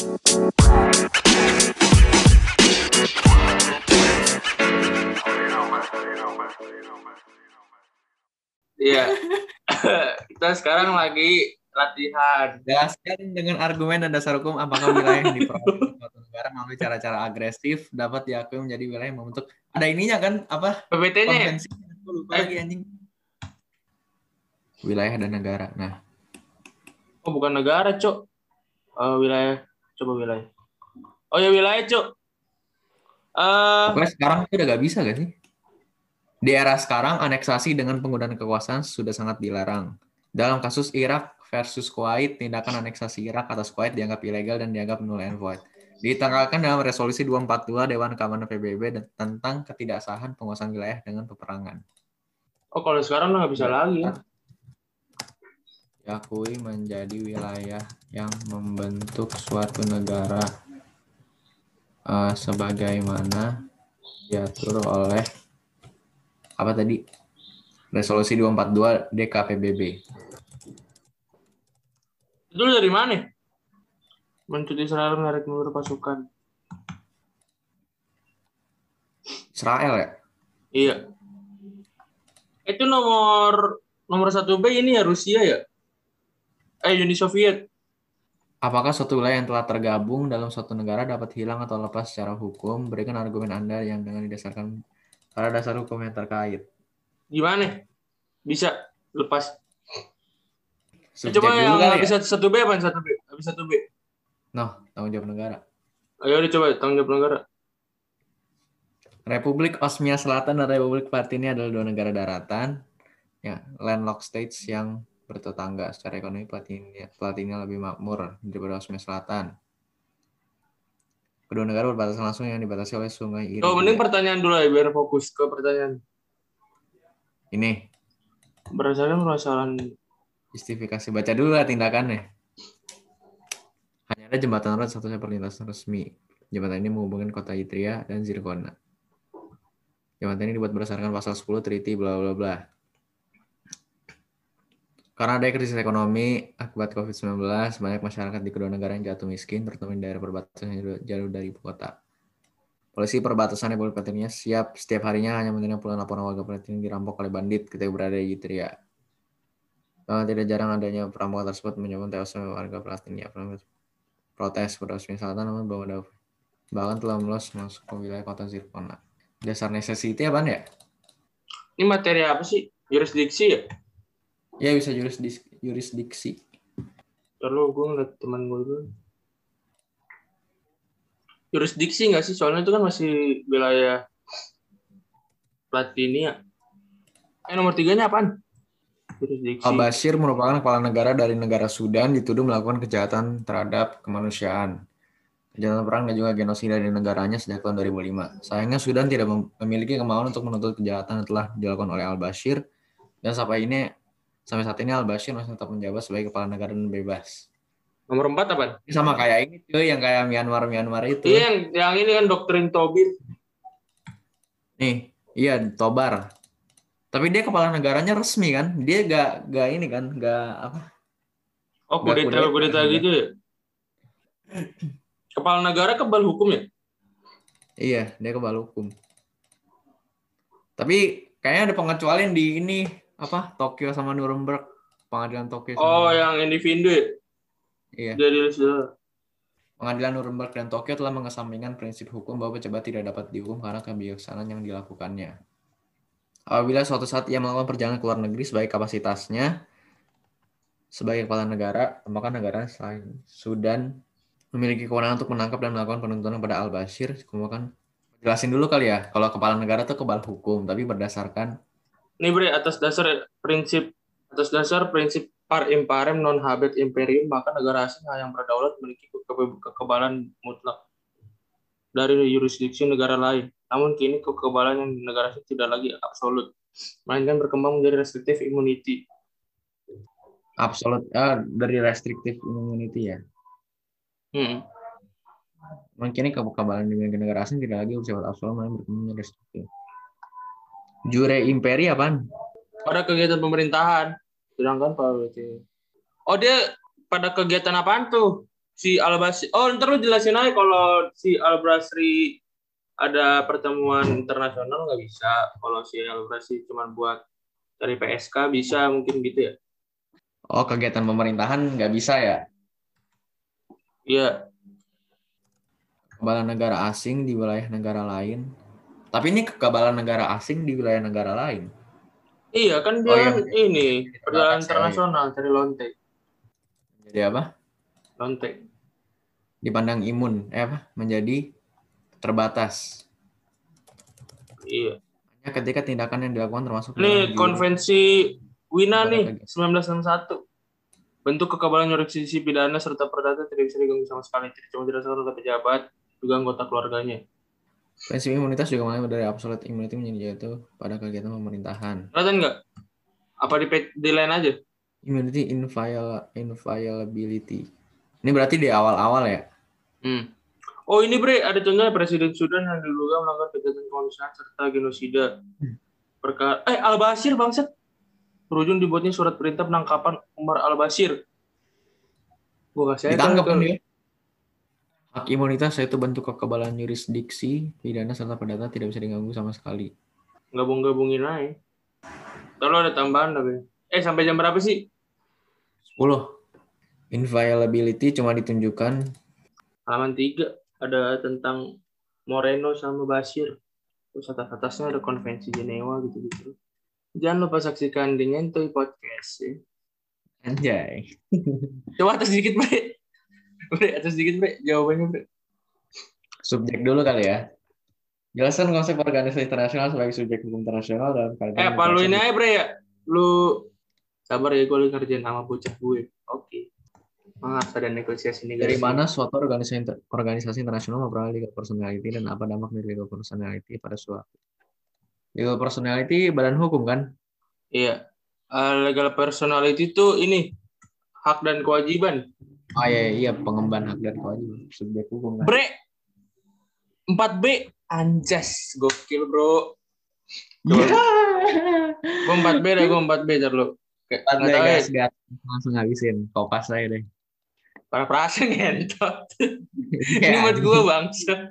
Iya. Kita sekarang lagi latihan. Jelaskan dengan argumen dan dasar hukum apakah wilayah yang diperoleh suatu negara melalui cara-cara agresif dapat diakui menjadi wilayah yang membentuk ada ininya kan apa PPT-nya ya? lupa lagi anjing wilayah dan negara nah Oh, bukan negara, Cok. Eh, wilayah. Coba wilayah. Oh ya wilayah. Eh, pokoknya sekarang itu udah gak bisa gak sih di era sekarang aneksasi dengan penggunaan kekuasaan sudah sangat dilarang dalam kasus Irak versus Kuwait tindakan aneksasi Irak atas Kuwait dianggap ilegal dan dianggap null and void ditanggalkan dalam resolusi 242 Dewan Keamanan PBB tentang ketidaksahan penguasaan wilayah dengan peperangan oh kalau sekarang nggak bisa lagi ya. Diakui menjadi wilayah yang membentuk suatu negara eh, sebagaimana diatur oleh apa tadi resolusi 242 DKPBB Itu dari mana? Mencuti Israel menarik mundur pasukan. Israel ya Iya. Itu nomor nomor satu B ini ya Rusia ya? Eh Uni Soviet. Apakah suatu wilayah yang telah tergabung dalam suatu negara dapat hilang atau lepas secara hukum? Berikan argumen Anda yang dengan didasarkan pada dasar hukum yang terkait. Gimana? Bisa lepas. Eh, Subjek coba yang kali habis ya? satu B apa satu B? Habis satu B. Noh, tanggung jawab negara. Ayo udah coba tanggung jawab negara. Republik Osmia Selatan dan Republik Parthenia adalah dua negara daratan, ya, landlocked states yang bertetangga. Secara ekonomi Parthenia lebih makmur daripada Osmia Selatan. Kedua negara berbatasan langsung yang dibatasi oleh Sungai Iri. Oh, mending pertanyaan dulu ya biar fokus ke pertanyaan. Ini Berdasarkan permasalahan justifikasi baca dulu lah tindakannya. Hanya ada jembatan road satunya perlintasan resmi. Jembatan ini menghubungkan kota Itria dan Zirkona. Jembatan ini dibuat berdasarkan pasal 10 Treaty bla bla bla. Karena ada krisis ekonomi akibat COVID-19, banyak masyarakat di kedua negara yang jatuh miskin, terutama di daerah perbatasan yang jauh dari ibu kota. Polisi perbatasan Republik Parthenia siap setiap harinya hanya menerima puluhan laporan warga Parthenia dirampok oleh bandit ketika berada di Itria. Bahkan tidak jarang adanya perampokan tersebut menyebabkan tewasnya warga Parthenia. Protes pada Selatan namun bahwa ada bahkan telah meluas masuk ke wilayah kota Zirkona. Dasar necessity apaan ya? ini materi apa sih? Jurisdiksi ya? Ya bisa jurisdiksi. jurisdiksi. Lalu gue ngeliat teman gue dulu. Jurisdiksi nggak sih? Soalnya itu kan masih wilayah Platinia. Eh nomor tiganya apaan? Jurisdiksi. Al-Bashir merupakan kepala negara dari negara Sudan dituduh melakukan kejahatan terhadap kemanusiaan. Kejahatan perang dan juga genosida di negaranya sejak tahun 2005. Sayangnya Sudan tidak mem- memiliki kemauan untuk menuntut kejahatan yang telah dilakukan oleh Al-Bashir dan sampai ini sampai saat ini Al-Bashir masih tetap menjabat sebagai kepala negara dan bebas. Nomor empat? Ini sama kayak ini cuy yang kayak Myanmar Myanmar itu. Iya yang, yang ini kan doktrin Tobin. Nih, iya Tobar. Tapi dia kepala negaranya resmi kan? Dia gak gak ini kan, gak apa? Oh kudeta, kudeta iya. gitu ya? Kepala negara kebal hukum ya? Iya, dia kebal hukum. Tapi kayaknya ada pengecualian di ini apa? Tokyo sama Nuremberg, pengadilan Tokyo. sama- Oh yang individu ya? Iya, Jadi pengadilan Nuremberg dan Tokyo telah mengesampingkan prinsip hukum bahwa pejabat tidak dapat dihukum karena kebijaksanaan yang dilakukannya. Apabila suatu saat ia melakukan perjalanan ke luar negeri sebagai kapasitasnya sebagai kepala negara, maka negara selain Sudan memiliki kewenangan untuk menangkap dan melakukan penuntutan kepada Al-Bashir. Kemudian jelasin dulu kali ya, kalau kepala negara itu kebal hukum, tapi berdasarkan Ini bre atas dasar prinsip atas dasar prinsip par imparem non habet imperium maka negara asing yang berdaulat memiliki keke- kekebalan mutlak dari yurisdiksi negara lain. Namun kini kekebalan yang di negara asing tidak lagi absolut, melainkan berkembang menjadi restrictive immunity. absolut ah, dari restrictive immunity ya. Hmm. Mungkin ini kekebalan dimiliki negara asing tidak lagi bersifat absolut, melainkan berkembang menjadi restriktif. Jure imperi apaan? Pada kegiatan pemerintahan, sedangkan Pak berarti. Oh dia pada kegiatan apaan tuh? si Al-Basri. Oh, ntar lu jelasin aja kalau si Al-Basri ada pertemuan internasional nggak bisa. Kalau si Al-Basri cuma buat dari PSK bisa mungkin gitu ya. Oh, kegiatan pemerintahan nggak bisa ya? Iya. Kekebalan negara asing di wilayah negara lain. Tapi ini kekebalan negara asing di wilayah negara lain. Iya kan dia Oh, iya. ini perjalanan Batas ya, internasional dari lonte. Jadi apa? Lonte. Dipandang imun, eh apa? Menjadi terbatas. Iya. Hanya ketika tindakan yang dilakukan termasuk Ini konvensi Wina nih kegiatan. 1961. Bentuk kekebalan yurisdiksi pidana serta perdata tidak bisa diganggu sama sekali. Tidak cuma dirasakan oleh pejabat, juga anggota keluarganya. Prinsip imunitas juga mulai dari absolute immunity menjadi jatuh pada kegiatan pemerintahan. Kelihatan nggak? Apa di, di line aja? Immunity inviol- inviolability. Ini berarti di awal-awal ya? Hmm. Oh ini bre, ada contohnya Presiden Sudan yang diduga melakukan kejahatan kemanusiaan serta genosida. Hmm. Perkara, eh Al Bashir bangset. Berujung dibuatnya surat perintah penangkapan Umar Al Bashir. Gua kasih aja Ditangkap kan dia? Hak imunitas yaitu bentuk kekebalan yurisdiksi, pidana serta perdata tidak bisa diganggu sama sekali. gabung-gabungin aja. Kalau ada tambahan tapi. Eh sampai jam berapa sih? 10. Inviolability cuma ditunjukkan Halaman 3 ada tentang Moreno sama Bashir. Terus atas-atasnya ada konvensi Jenewa gitu-gitu. Jangan lupa saksikan di Ngentoy Podcast ya. anjay. Coba atas sedikit, Bre. Bre, atas sedikit, Bre. Jawabannya, Bre. Subjek dulu kali ya. Jelaskan konsep organisasi internasional sebagai subjek hukum internasional dalam kaitan Eh, apa lu ini aja, Bre ya? Lu sabar ya, gue lagi ngerjain sama bocah gue. Oke. Maaf, ada negosiasi negosiasi. Dari mana suatu organisasi inter- organisasi internasional memperoleh legal personality dan apa dampak dari legal personality pada suatu legal personality badan hukum kan? Iya. Eh, legal personality itu ini hak dan kewajiban. Oh iya iya pengemban hak dan kewajiban subjek hukum kan? Bre. 4B anjas gokil, Bro. Gue 4B deh, gue 4B jar lu. Kayak tahu ya, guys, guys. langsung habisin. Kopas aja deh. para perasa ngentot. Ini Ya, buat gue bangsa.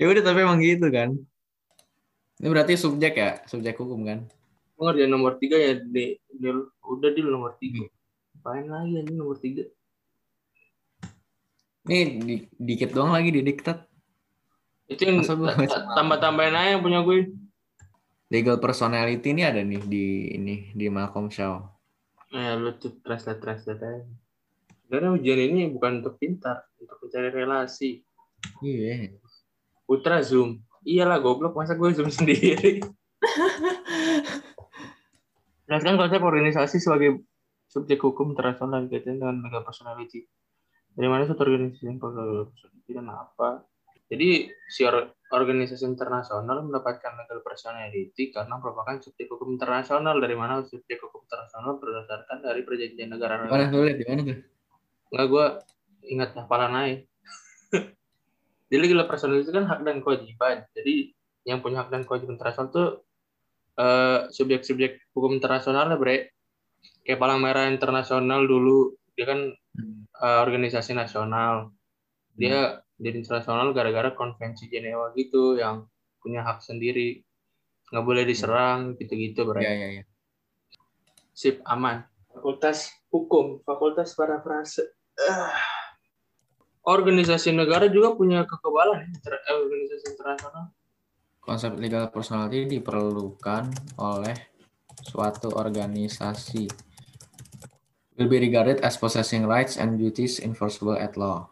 ya udah tapi emang gitu kan. Ini berarti subjek ya, subjek hukum kan? Gue ngerjain nomor 3 ya, di, di- udah di nomor 3. Apain lagi anjing nomor 3? Ini di- dikit doang lagi di diktat. Itu yang tambah-tambahin aja yang punya gue. Legal personality ini ada nih di ini di Malcolm Shaw. Eh, lu tuh translate translate aja. Karena ujian ini bukan untuk pintar, untuk mencari relasi. Iya. Putra zoom. Iyalah goblok, masa gue zoom sendiri. Jelaskan konsep organisasi sebagai subjek hukum internasional kaitan dengan legal personality. Dari mana suatu organisasi yang legal personality dan apa? Jadi si or- organisasi internasional mendapatkan legal personality karena merupakan subjek hukum internasional. Dari mana subjek hukum internasional berdasarkan dari perjanjian negara Mana tuh lihat di mana tuh? Enggak, gue ingat hafalan aja. Jadi legal personal itu kan hak dan kewajiban. Jadi yang punya hak dan kewajiban internasional tuh eh, subjek-subjek hukum internasional lah, bre. Kayak Palang Merah Internasional dulu, dia kan eh, organisasi nasional. Dia jadi internasional gara-gara konvensi Jenewa gitu, yang punya hak sendiri. Nggak boleh diserang, gitu-gitu, bre. Iya iya iya. Sip, aman. Fakultas Hukum, Fakultas Parafrase. Ah. Organisasi negara juga punya kekebalan ya, inter- eh, organisasi internasional. Konsep legal personality diperlukan oleh suatu organisasi will be regarded as possessing rights and duties enforceable at law.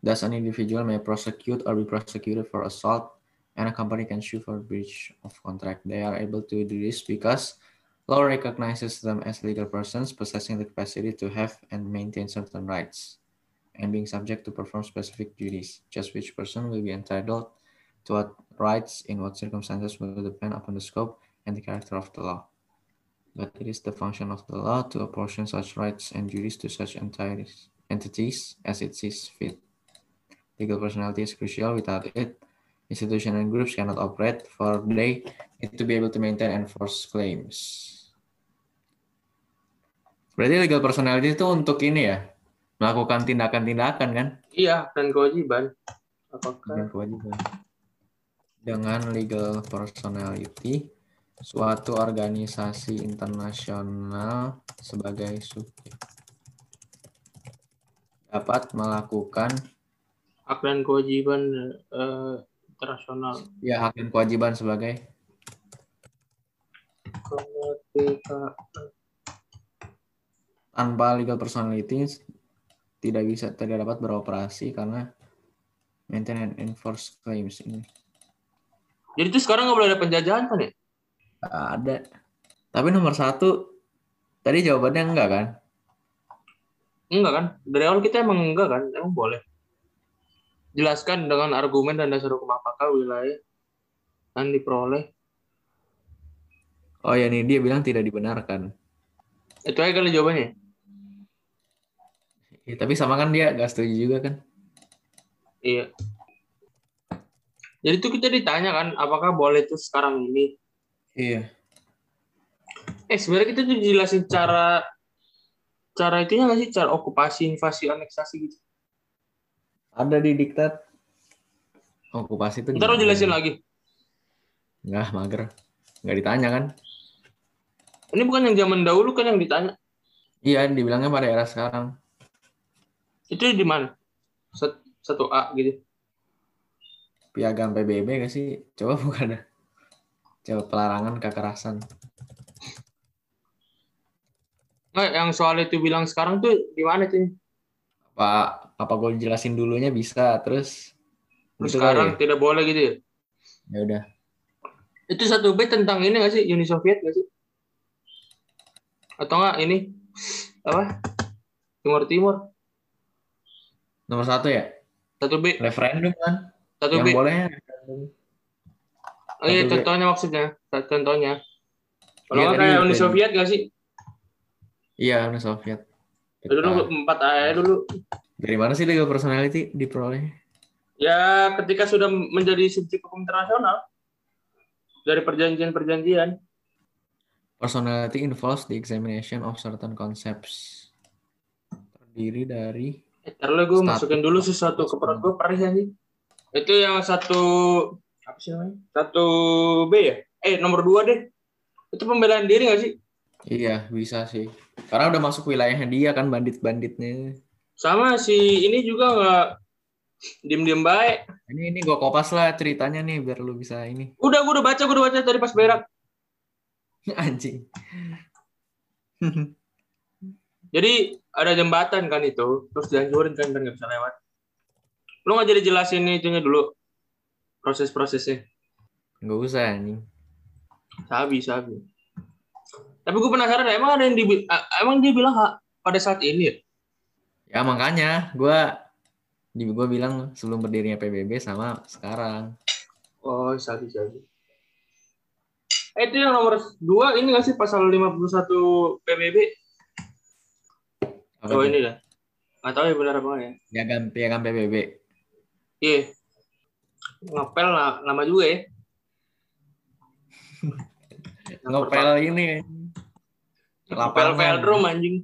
Thus, an individual may prosecute or be prosecuted for assault, and a company can sue for breach of contract. They are able to do this because law recognizes them as legal persons possessing the capacity to have and maintain certain rights, and being subject to perform specific duties. Just which person will be entitled to what rights in what circumstances will depend upon the scope and the character of the law. But it is the function of the law to apportion such rights and duties to such entities, entities as it sees fit. Legal personality is crucial. Without it, institutions and groups cannot operate, for they need to be able to maintain and enforce claims. Berarti legal personality itu untuk ini ya, melakukan tindakan-tindakan kan? Iya, dan kewajiban. Apakah Dengan kewajiban. Dengan legal personality, suatu organisasi internasional sebagai subjek. Dapat melakukan hak dan kewajiban eh, internasional. Ya hak dan kewajiban sebagai tanpa legal personality tidak bisa tidak dapat beroperasi karena maintain and enforce claims ini Jadi itu sekarang nggak boleh ada penjajahan kan ya? Ada. Tapi nomor satu tadi jawabannya enggak kan? Enggak kan? Dari awal kita emang enggak kan? Emang boleh. Jelaskan dengan argumen dan dasar hukum apakah wilayah yang diperoleh. Oh ya nih dia bilang tidak dibenarkan. Itu aja kali jawabannya. Ya, tapi sama kan dia nggak setuju juga kan? Iya. Jadi itu kita ditanya kan, apakah boleh itu sekarang ini? Iya. Eh sebenarnya kita tuh jelasin cara cara itunya nggak sih? Cara okupasi, invasi, aneksasi gitu. Ada di diktat okupasi itu. Ntar jelasin lagi. Nggak mager. Nggak ditanya kan? Ini bukan yang zaman dahulu kan yang ditanya. Iya, dibilangnya pada era sekarang. Itu di mana? Sat- Satu A gitu. Piagam PBB nggak sih? Coba buka dah. Coba pelarangan kekerasan. Nggak, yang soal itu bilang sekarang tuh di mana tuh? Apa apa gue jelasin dulunya bisa terus Terus gitu sekarang kali tidak boleh gitu ya? ya? Ya udah. Itu satu B tentang ini nggak sih? Uni Soviet nggak sih? Atau nggak ini? Apa? Timur Timur. Nomor satu ya, Satu B. referendum kan? Satu yang B. boleh Oh iya, B. contohnya maksudnya. Contohnya. Kalau Iya, nggak tadi kayak Uni Soviet nggak sih? Iya, Uni Soviet. Ya dulu empat A dulu. Dari mana sih legal personality diperoleh? Ya ketika sudah menjadi subjek hukum internasional dari perjanjian-perjanjian. Personality involves the examination of certain concepts. Terdiri dari Eh, ntar lu gue masukin dulu sesuatu ke perut gue perih ya Itu yang satu apa sih namanya? Satu B ya? Eh nomor dua deh. Itu pembelaan diri nggak sih? Iya, bisa sih. Karena udah masuk wilayahnya dia kan bandit-banditnya. Sama si ini juga nggak diem-diem baik. Ini ini gua kopas lah ceritanya nih biar lu bisa ini. Udah gue udah baca, gue udah baca tadi pas berak. Anjing. Jadi ada jembatan kan itu, terus dihancurin kan dan nggak bisa lewat. Lu nggak jadi jelasin itunya dulu proses-prosesnya. Nggak usah anjing. Sabi, sabi. Tapi gue penasaran, emang ada yang di, emang dia bilang ha, pada saat ini ya? Ya makanya gua di gua bilang sebelum berdirinya PBB sama sekarang. Oh, sabi, sabi. Eh, itu yang nomor dua ini nggak sih pasal 51 PBB? Apa Oh ini dah. Nggak tahu ya benar apa ya? Piagam piagam PBB. Iya. Ngepel lah, lama juga ya. Yang Ngopel ini. Ngepel lapangan. drum anjing.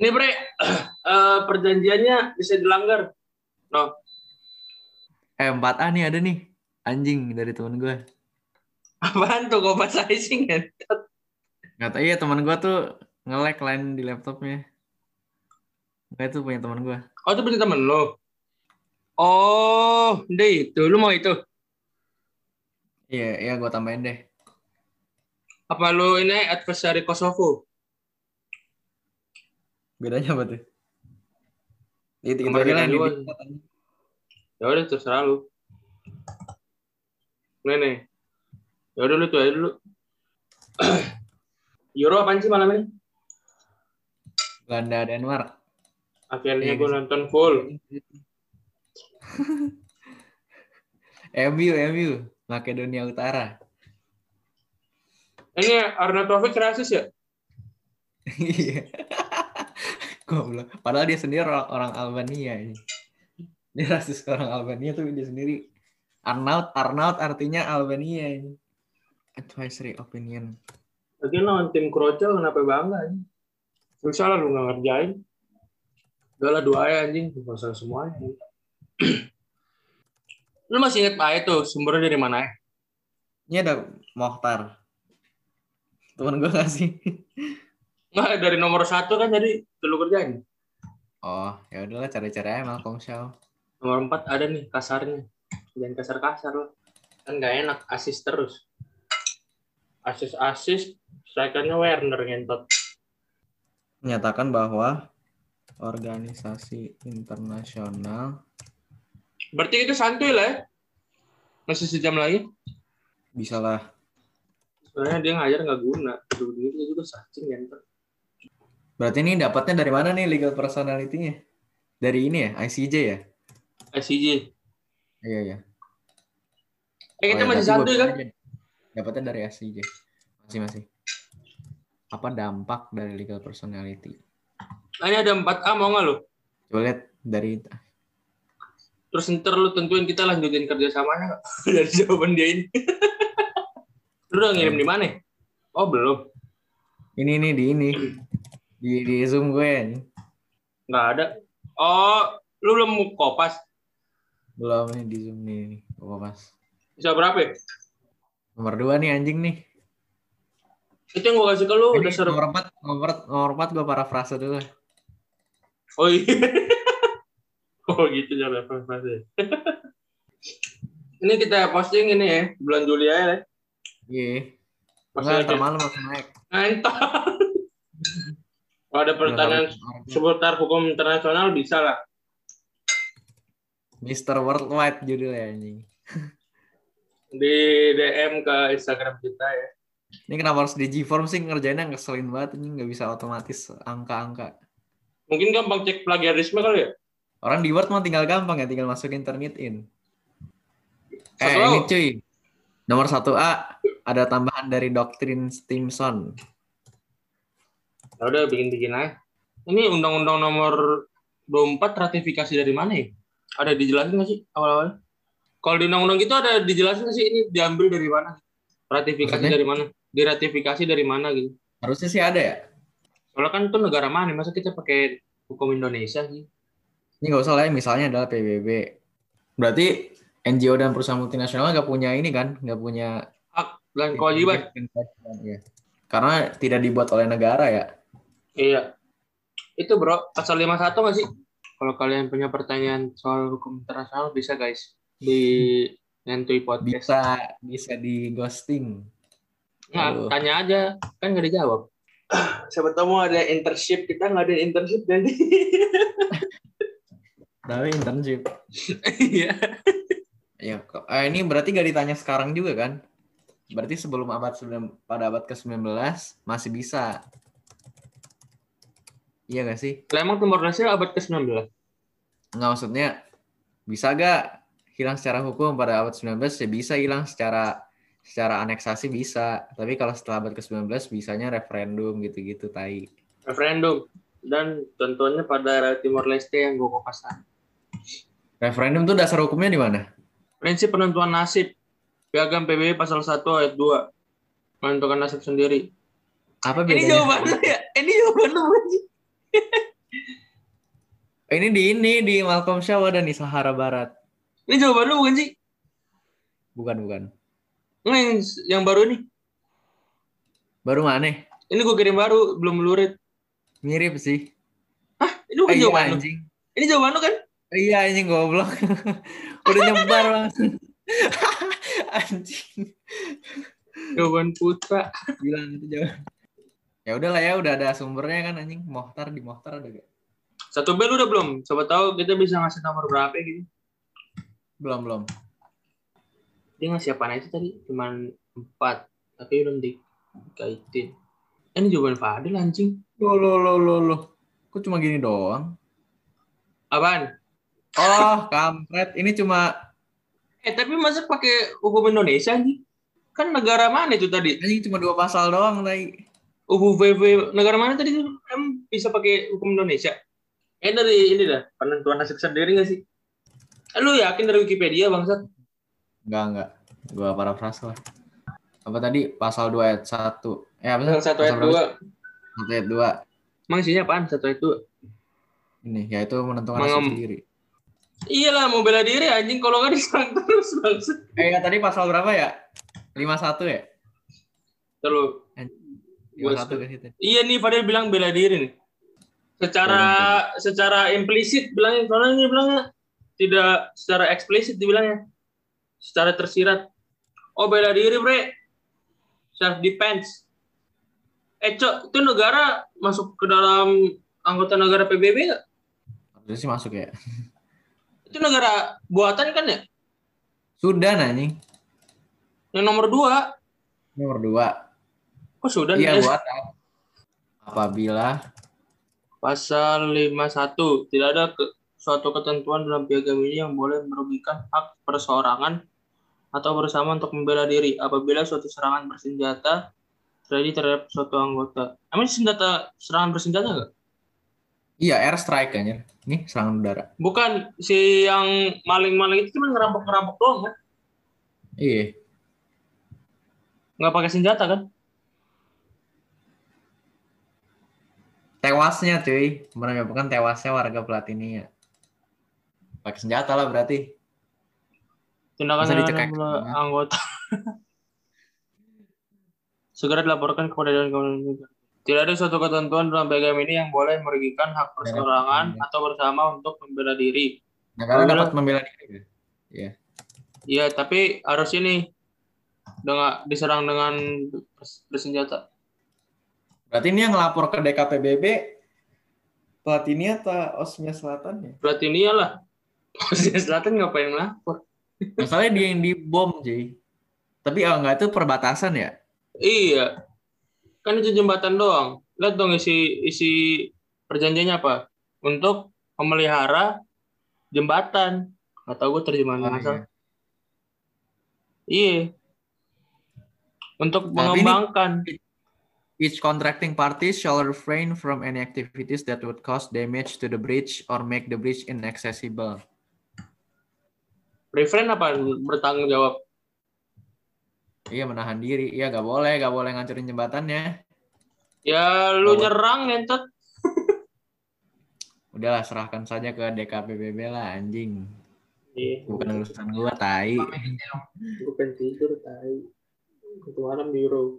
Ini bre, eh, perjanjiannya bisa dilanggar. No, Eh 4A nih ada nih. Anjing dari teman gua. apaan tuh kok pas sizing ya? Nggak tahu iya teman gua tuh nge-lag line di laptopnya. Nggak itu punya teman gua. Oh itu punya temen lo. Oh, deh itu. Lu mau itu? Iya, iya gua tambahin deh. Apa lu ini adversary Kosovo? Bedanya apa tuh? Itu itu aja lah. Ya udah terserah lu. Nih nih. Ya udah lu tuh aja dulu. Euro apaan sih malam ini? Belanda Denmark. Akhirnya Iya, gue gitu. nonton full. MU, MU, Makedonia Utara. Ini Arnautovic rasis ya? Iya. Goblok. Padahal dia sendiri orang, orang Albania ini. Dia rasis orang Albania tuh dia sendiri Arnaut, Arnaut artinya Albania ini. Advisory opinion. Lagi lawan tim Kroco kenapa bangga? ini? Susah lah lu nggak ngerjain. Udah lah dua ya anjing, usah semuanya. Lu masih inget Pak itu sumbernya dari mana ya? Ini ada Mohtar. Temen gue gak sih? Nggak, dari nomor satu kan tadi lu kerjain. Oh, ya udahlah cari-cari aja Malcolm Shaw. Nomor empat ada nih kasarnya. Jangan kasar-kasar loh. Kan nggak enak, asis terus. Asis-asis, strikernya Werner ngentot. Menyatakan bahwa organisasi internasional Berarti itu santuy lah ya. Masih sejam lagi. bisa lah. Sebenarnya dia ngajar nggak guna. Dulu dia juga sacing ngentot. Berarti ini dapatnya dari mana nih legal personality-nya? Dari ini ya, ICJ ya? SCJ. Iya, iya. Eh kita Oh, ya, masih santuy kan? aja. Dapatnya dari ICJ. Masih, masih. Apa dampak dari legal personality? Nah, ini ada 4A mau nggak lo? Coba lihat dari Terus ntar lu tentuin kita lanjutin kerjasamanya nggak? dari jawaban dia ini. lu udah ngirim di mana? Oh belum, ini nih di ini di di zoom gue nggak ada. Oh, lu belum kopas. belum nih di zoom nih nih Gua pas Bisa berapa? ya? nomor dua nih anjing nih Itu yang gua kasih ke lu Ini udah seru. nomor empat nomor nomor empat gue parafrase dulu Oh iya. oh gitu jangan frase. ini kita posting ini ya bulan Juli aja ya. iya Masih enggak aja. termalam langsung naik Ngentot. Kalau ada pertanyaan seputar hukum internasional bisa lah. Mister Worldwide judulnya anjing Di DM ke Instagram kita ya. ini kenapa harus di G-form sih ngerjainnya ngeselin banget ini nggak bisa otomatis angka-angka Mungkin gampang cek plagiarisme kali ya? Orang di Word mah tinggal gampang ya tinggal masukin Turnitin in eh ini cuy nomor 1A ada tambahan dari doktrin Stimson Ya udah bikin-bikin aja. Ini undang-undang nomor 24 ratifikasi dari mana ya? Ada dijelasin nggak sih awal-awal? Kalau di undang-undang itu ada dijelasin nggak sih ini diambil dari mana? Ratifikasi Maksudnya? dari mana? Diratifikasi dari mana gitu? harusnya sih ada ya Soalnya kan itu negara mana? Masa kita pakai hukum Indonesia sih? Ini nggak usah lah ya, misalnya adalah PBB. Berarti NGO dan perusahaan multinasional nggak punya ini kan, nggak punya Hak dan kewajiban. Iya. Karena tidak dibuat oleh negara ya. Iya. Itu bro, pasal 51 nggak sih? Kalau kalian punya pertanyaan soal hukum internasional bisa guys di Nentui Podcast. Bisa bisa di ghosting. Nggak, Aduh. tanya aja, kan nggak dijawab. Siapa tahu mau ada internship, kita nggak ada internship jadi. Tapi internship. Iya. Ya, eh, ini berarti nggak ditanya sekarang juga kan? Berarti sebelum abad sembilan- pada abad ke-19 masih bisa. Iya gak sih? Lah emang Timor Leste abad ke-19? Nggak maksudnya bisa gak hilang secara hukum pada abad 19 ya bisa hilang secara secara aneksasi bisa. Tapi kalau setelah abad ke-19 bisanya referendum gitu-gitu tai. Referendum. Dan tentunya pada Timor Leste yang gue kopasan. Referendum tuh dasar hukumnya di mana? Prinsip penentuan nasib. Piagam PBB pasal 1 ayat 2. Menentukan nasib sendiri. Apa Ini bedanya? jawaban lu ya? Ini jawaban lu bukan sih? Ini di ini di Malcolm Shaw ada nih Sahara Barat. Ini jawaban lu bukan sih? Bukan bukan. Nggak yang, yang baru ini. Baru mana? Ini gue kirim baru, belum lurid. Mirip sih. Ini bukan Eh, iya, jawaban lu. anjing. Ini jawaban lu kan? Iya anjing goblok. Udah nyebar langsung. anjing. Jawaban putra. Bilang itu jawab. Ya udahlah ya, udah ada sumbernya kan anjing. Mohtar di Mohtar ada gak? Satu bel udah belum? Siapa tahu kita bisa ngasih nomor berapa gitu. Belum belum. Dia ngasih apa aja tadi? Cuman empat. Tapi belum dikaitin. Eh, Ini jawaban Fadil anjing. Loh loh loh loh loh. Kok cuma gini doang? Apaan? Oh, kampret. Ini cuma Eh tapi masa pakai hukum Indonesia anjing? Kan negara mana itu tadi? anjing cuma dua pasal doang tadi. UUVV negara mana tadi tuh? Em bisa pakai hukum Indonesia? Eh dari ini dah penentuan nasib sendiri nggak sih? Eh, lu yakin dari Wikipedia bangsat? Enggak enggak. Gua parafrase lah. Apa tadi pasal 2 ayat 1. Eh apa sih? Pasal satu Pasal ayat berapa dua. sih? Satu ayat 2. Emang isinya apaan satu itu? Ini yaitu menentukan Mengem- nasib sendiri. Iyalah mau bela diri anjing kalau nggak diserang terus bangsa. Eh ya, tadi pasal berapa ya? 51 ya? Terus 51 ke situ. Iya nih Fadil bilang bela diri nih. Secara secara implisit bilangnya soalnya ini bilangnya tidak secara eksplisit dibilangnya. Secara tersirat. Oh bela diri bre. Self defense. Eh cok itu negara masuk ke dalam anggota negara PBB nggak? Harusnya sih masuk ya. Itu negara buatan kan ya? Sudan anjing. Yang nomor dua. Nomor 2. Oh Sudan Iya ya? buatan. Apabila Pasal 51. Tidak ada ke- suatu ketentuan dalam piagam ini yang boleh merugikan hak perseorangan atau bersama untuk membela diri apabila suatu serangan bersenjata terjadi terhadap suatu anggota. Emang senjata serangan bersenjata nggak? Iya air strike kan Nih serangan udara. Bukan si yang maling-maling itu cuma ngerampok-ngerampok doang kan? Iya. Nggak pakai senjata kan? Tewasnya cuy, menyebabkan tewasnya warga Platinia. Pakai senjata lah berarti. Tindakan anggota. Segera dilaporkan kepada Dewan Keamanan Negara. Tidak ada suatu ketentuan dalam piagam ini yang boleh merugikan hak perseorangan atau bersama untuk membela diri. Negara Membela- dapat membela diri. ya? Iya, tapi harus ini dengan diserang dengan bers- bersenjata. Berarti ini yang ngelapor ke DKPBB Platinia atau Osmia Selatan ya? Platinia lah. Korea Selatan ngapain lapor? Masalahnya dia yang dibom cuy. Tapi oh, enggak itu perbatasan ya? Iya. Kan itu jembatan doang. Lihat dong isi isi perjanjiannya apa? Untuk memelihara jembatan. Atau gue terjemahan Oh, asal. iya. Iya. Untuk Tapi ini- mengembangkan. Each contracting party shall refrain from any activities that would cause damage to the bridge or make the bridge inaccessible. Refrain apa? Bertanggung jawab. Iya menahan diri. Iya gak boleh, gak boleh ngancurin jembatannya. Ya lu Oh. nyerang ngentot. Udahlah serahkan saja ke DKPBB lah anjing. Iya. Bukan urusan gua tai. Bukan tidur, tai. Itu malam di Euro.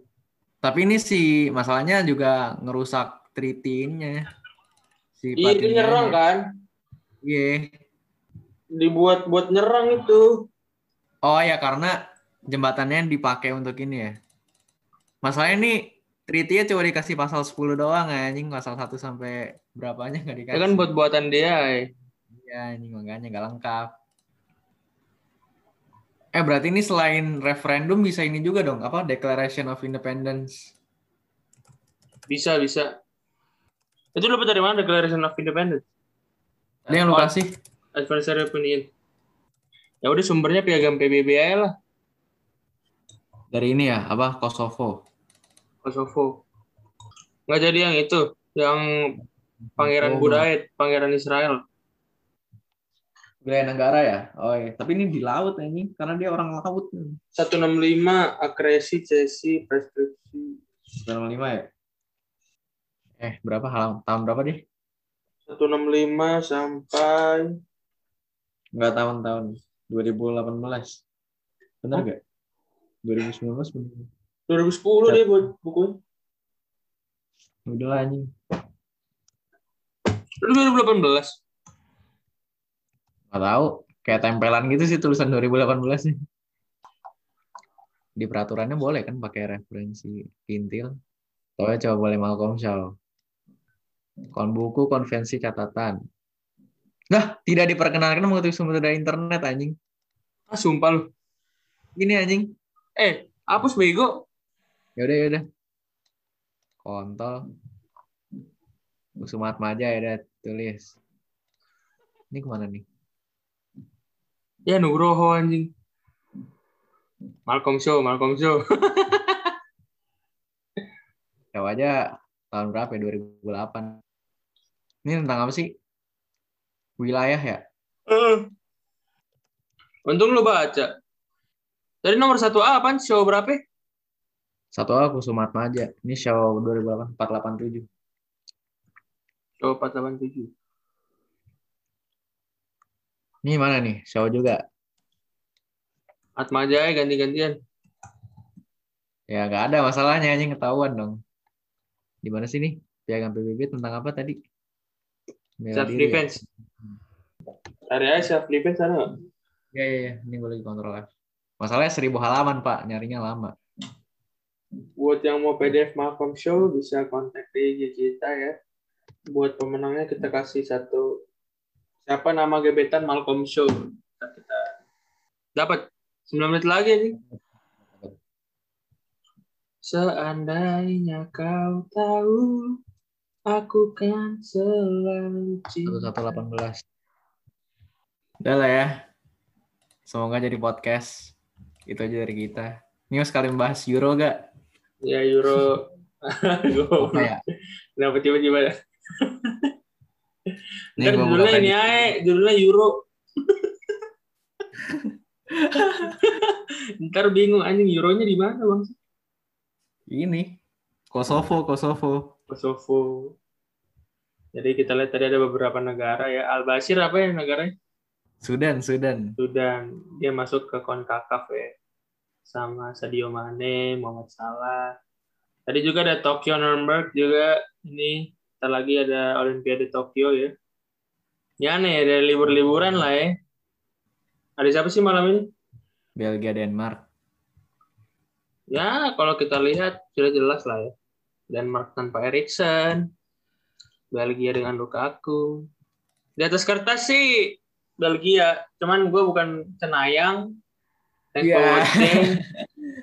Tapi ini sih masalahnya juga ngerusak treaty-nya. Si Iya, itu Platinia-nya. nyerang kan? Iya. Dibuat buat nyerang itu. Oh ya karena jembatannya dipakai untuk ini ya. Masalahnya ini treaty-nya cuma dikasih pasal 10 doang anjing, pasal 1 sampai berapanya nggak Ya dikasih. kan buat buatan dia. Iya, anjing makanya nggak lengkap. Eh berarti ini selain referendum bisa ini juga dong, apa Declaration of Independence. Bisa, bisa. Itu lu dapat dari mana Declaration of Independence? Tadi yang lu kasih. Advisory opinion. Ya udah sumbernya piagam PBB aja lah. Dari ini ya, apa Kosovo. Kosovo. Nggak jadi yang itu, yang Pangeran Oh, Budaid, Pangeran Israel. Wilayah negara ya? Oh iya. Tapi ini di laut anjing, karena dia orang laut. 165 akresi, cesi, preskripsi. 95 ya? Eh, berapa halam? Tahun berapa deh? 165 sampai Enggak tahun-tahun. 2018. Benar Oh. Nggak? 2019 benar. 2010 deh buat buku. Udah lah anjing. Lu 2018. Nggak tahu. Kayak tempelan gitu sih tulisan 2018 sih. Di peraturannya boleh kan pakai referensi pintil. Soalnya coba boleh Malcolm Shaw. Kon buku konvensi catatan. Nah, tidak diperkenankan mengutip sumber dari internet anjing. Ah, sumpah lu. Gini anjing. Eh, hapus bego. Ya udah ya udah. Kontol. Musuh Maja ya udah tulis. Ini ke mana nih? Ya Nugroho anjing. Malcolm Show, Malcolm Show. Coba aja tahun berapa ya? 2008. Ini tentang apa sih? Wilayah ya? Eh. Untung lu baca. Dari nomor 1A apaan? Show berapa? Satu aku Sumat Maja. Ini show 2008 487. Oh, 487. Ini mana nih? Show juga. Atma aja ya ganti-gantian. Ya nggak ada masalahnya anjing ketahuan dong. Di mana sih nih? Piagam PBB tentang apa tadi? Self ya? defense. Cari aja self defense ada nggak? Iya, iya, iya. Ini gue lagi kontrol F. Masalahnya seribu halaman, Pak. Nyarinya lama. Buat yang mau PDF Malcolm Show bisa kontak di IG kita ya. Buat pemenangnya kita kasih satu siapa nama gebetan Malcolm Show. Kita, kita dapat 9 menit lagi nih. Seandainya kau tahu aku kan selalu cinta. 1118. Udah lah ya. Semoga jadi podcast. Itu aja dari kita. Ini sekali membahas Euro gak? Ya Euro. Gua- Apa ya? Kenapa tiba-tiba? Nih Ntar judulnya ini aja, judulnya Euro. Ntar bingung anjing Euronya di mana bang? Ini. Kosovo, Kosovo. Kosovo. Jadi kita lihat tadi ada beberapa negara ya. Al Bashir apa ya negaranya? Sudan, Sudan. Sudan. Dia masuk ke Concacaf ya. Sama Sadio Mane, Muhammad Salah. Tadi juga ada Tokyo Nuremberg juga. Ini Ntar lagi ada Olimpiade Tokyo ya. Ya nih, ada libur-liburan lah ya. Ada siapa sih malam ini? Belgia, Denmark. Ya, kalau kita lihat sudah jelas lah ya. Denmark tanpa Eriksen, Belgia dengan Lukaku. Di atas kertas sih Belgia, cuman gue bukan cenayang. Thanks for Iya. watching.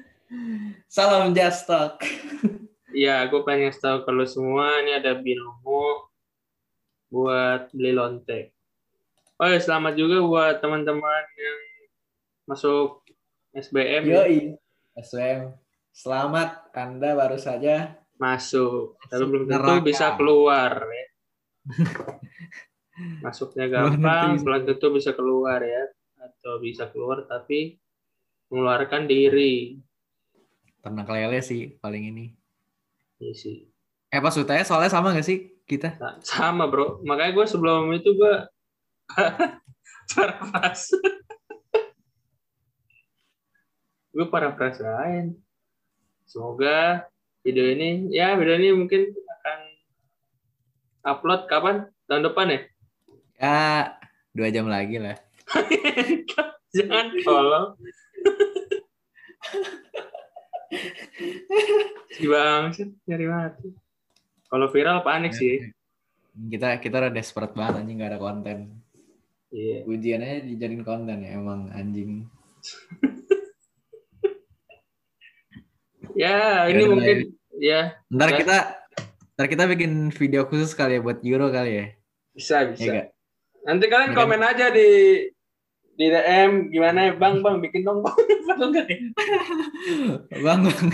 Salam Jastok. Iya, gue pengen tahu ke lu semua, ini ada binomo buat beli lonte. Oh ya, selamat juga buat teman-teman yang masuk SBM ya. Yoi. SWM. Selamat, Anda baru saja masuk, tapi belum tentu bisa keluar ya. Masuknya gampang, belum tentu bisa keluar ya, atau bisa keluar tapi mengeluarkan diri. ternak lele sih paling ini. Iya sih. Eh pas UTS soalnya sama gak sih kita? Nah, sama bro, makanya gue sebelum itu gue parafrase. gue parafrasein. Semoga video ini, ya video ini mungkin akan upload kapan? Tahun depan ya? Ya dua jam lagi lah. Jangan tolong. Si bangsa nyari mati. Kalau viral panik sih. Kita kita udah desperate banget anjing gak ada konten. Iya. Ujiannya dijadiin konten ya emang anjing. Ya, ini mungkin ya Ntar Ya. kita ntar kita bikin video khusus kali ya buat Euro kali ya. bisa Ya bisa. gak? Nanti kalian Ya komen aja di di DM gimana ya Bang, Bang bikin dong Bang. Ya? Bang, bang.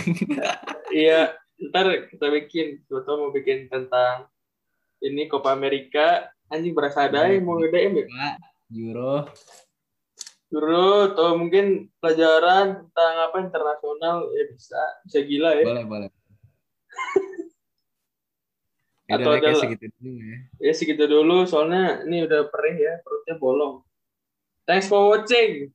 Iya, ntar kita bikin. Suatu mau bikin tentang ini Copa America. Anjing berasa ada yang mau nge-DM ya. Pak, Euro. Dulu atau mungkin pelajaran tentang apa internasional ya bisa bisa gila ya. Boleh, boleh. Ya Atau ada- segitu dulu ya. Ya segitu dulu soalnya ini udah perih ya perutnya bolong. Thanks for watching.